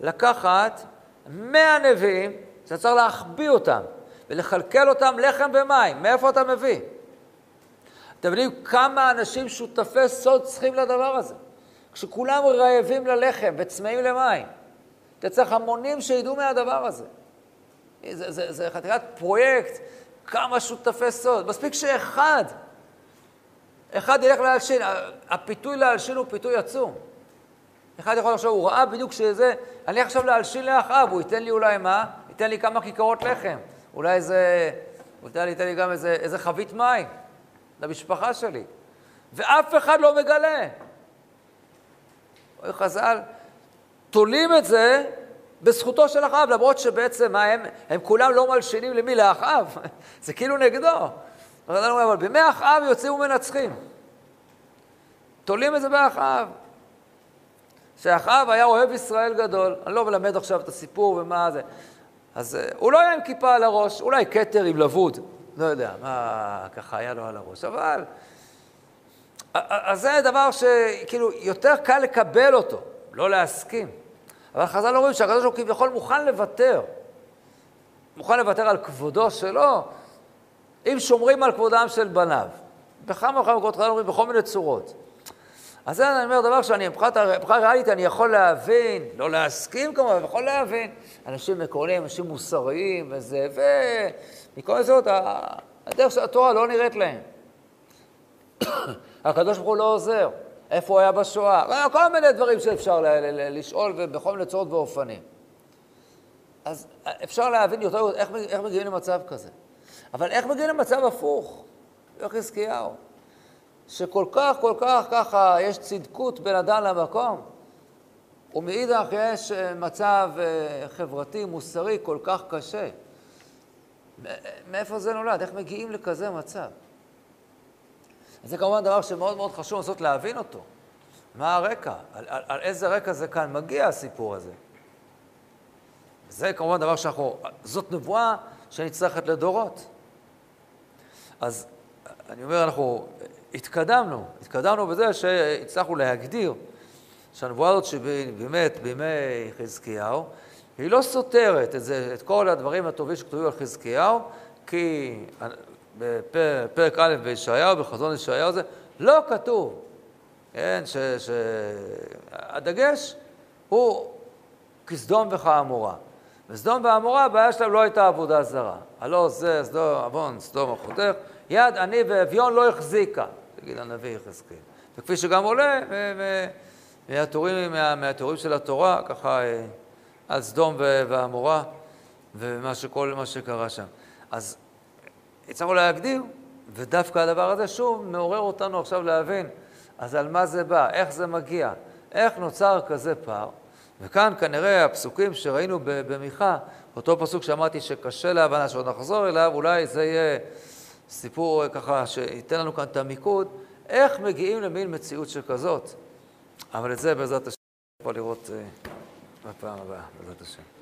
לקחת מאה נביאים, שאתה צריך להחביא אותם ולכלכל אותם לחם ומים. מאיפה אתה מביא? אתם יודעים כמה אנשים שותפי סוד צריכים לדבר הזה? כשכולם רעבים ללחם וצמאים למים. אתה צריך המונים שידעו מהדבר הזה. זה, זה, זה חתיכת פרויקט, כמה שותפי סוד. מספיק שאחד, אחד ילך להלשין. הפיתוי להלשין הוא פיתוי עצום. אחד יכול לחשוב, הוא ראה בדיוק שזה, אני עכשיו להלשין לאחאב, הוא ייתן לי אולי מה? ייתן לי כמה כיכרות לחם. אולי איזה, הוא ייתן לי, ייתן לי גם איזה, איזה חבית מים למשפחה שלי. ואף אחד לא מגלה. חז"ל תולים את זה בזכותו של אחאב, למרות שבעצם מה הם, הם כולם לא מלשינים למי? לאחאב. זה כאילו נגדו. אבל בימי אחאב יוצאים ומנצחים. תולים את זה באחאב. שאחאב היה אוהב ישראל גדול. אני לא מלמד עכשיו את הסיפור ומה זה. אז uh, הוא לא היה עם כיפה על הראש, אולי כתר עם לבוד. לא יודע, מה ככה היה לו על הראש. אבל אז זה דבר שכאילו יותר קל לקבל אותו, לא להסכים. אבל חז"ל אומרים שהקדוש ברוך הוא כביכול מוכן לוותר. מוכן לוותר על כבודו שלו, אם שומרים על כבודם של בניו. בכמה וכמה מקומות חז"ל אומרים בכל מיני צורות. אז זה אני אומר דבר שאני, מבחינת ריאלית אני יכול להבין, לא להסכים כמובן, אבל יכול להבין. אנשים עקרוניים, אנשים מוסריים וזה, ומכל זאת, הדרך של התורה לא נראית להם. הקדוש ברוך הוא לא עוזר. איפה הוא היה בשואה? כל מיני דברים שאפשר לשאול בכל מיני צורות ואופנים. אז אפשר להבין יותר איך, איך מגיעים למצב כזה. אבל איך מגיעים למצב הפוך? איך חזקיהו. שכל כך, כל כך ככה יש צדקות בין אדם למקום, ומאידך יש אה, מצב אה, חברתי, מוסרי, כל כך קשה. מאיפה זה נולד? איך מגיעים לכזה מצב? זה כמובן דבר שמאוד מאוד חשוב לנסות להבין אותו. מה הרקע? על, על, על איזה רקע זה כאן מגיע הסיפור הזה? זה כמובן דבר שאנחנו, זאת נבואה שנצטרכת לדורות. אז אני אומר, אנחנו התקדמנו, התקדמנו בזה שהצלחנו להגדיר שהנבואה הזאת שבאמת בימי חזקיהו, היא לא סותרת את, זה, את כל הדברים הטובים שכתובים על חזקיהו, כי בפרק א' בישעיהו, בחזון ישעיהו זה, לא כתוב, כן, שהדגש הוא כסדום וכעמורה. וסדום ועמורה, הבעיה שלהם לא הייתה עבודה זרה. הלא זה סדום, עוון, סדום החותך, יד עני ואביון לא החזיקה, תגיד הנביא יחזקאל. וכפי שגם עולה מהתיאורים, מהתיאורים של התורה, ככה אה, על סדום ועמורה ומה שכל מה שקרה שם. אז הצלחנו להגדיר, ודווקא הדבר הזה שוב מעורר אותנו עכשיו להבין, אז על מה זה בא, איך זה מגיע, איך נוצר כזה פער. וכאן כנראה הפסוקים שראינו במיכה, אותו פסוק שאמרתי שקשה להבנה, שעוד נחזור אליו, אולי זה יהיה סיפור ככה שייתן לנו כאן את המיקוד, איך מגיעים למין מציאות שכזאת. אבל את זה בעזרת השם, נוכל לראות אה, בפעם הבאה, בעזרת השם.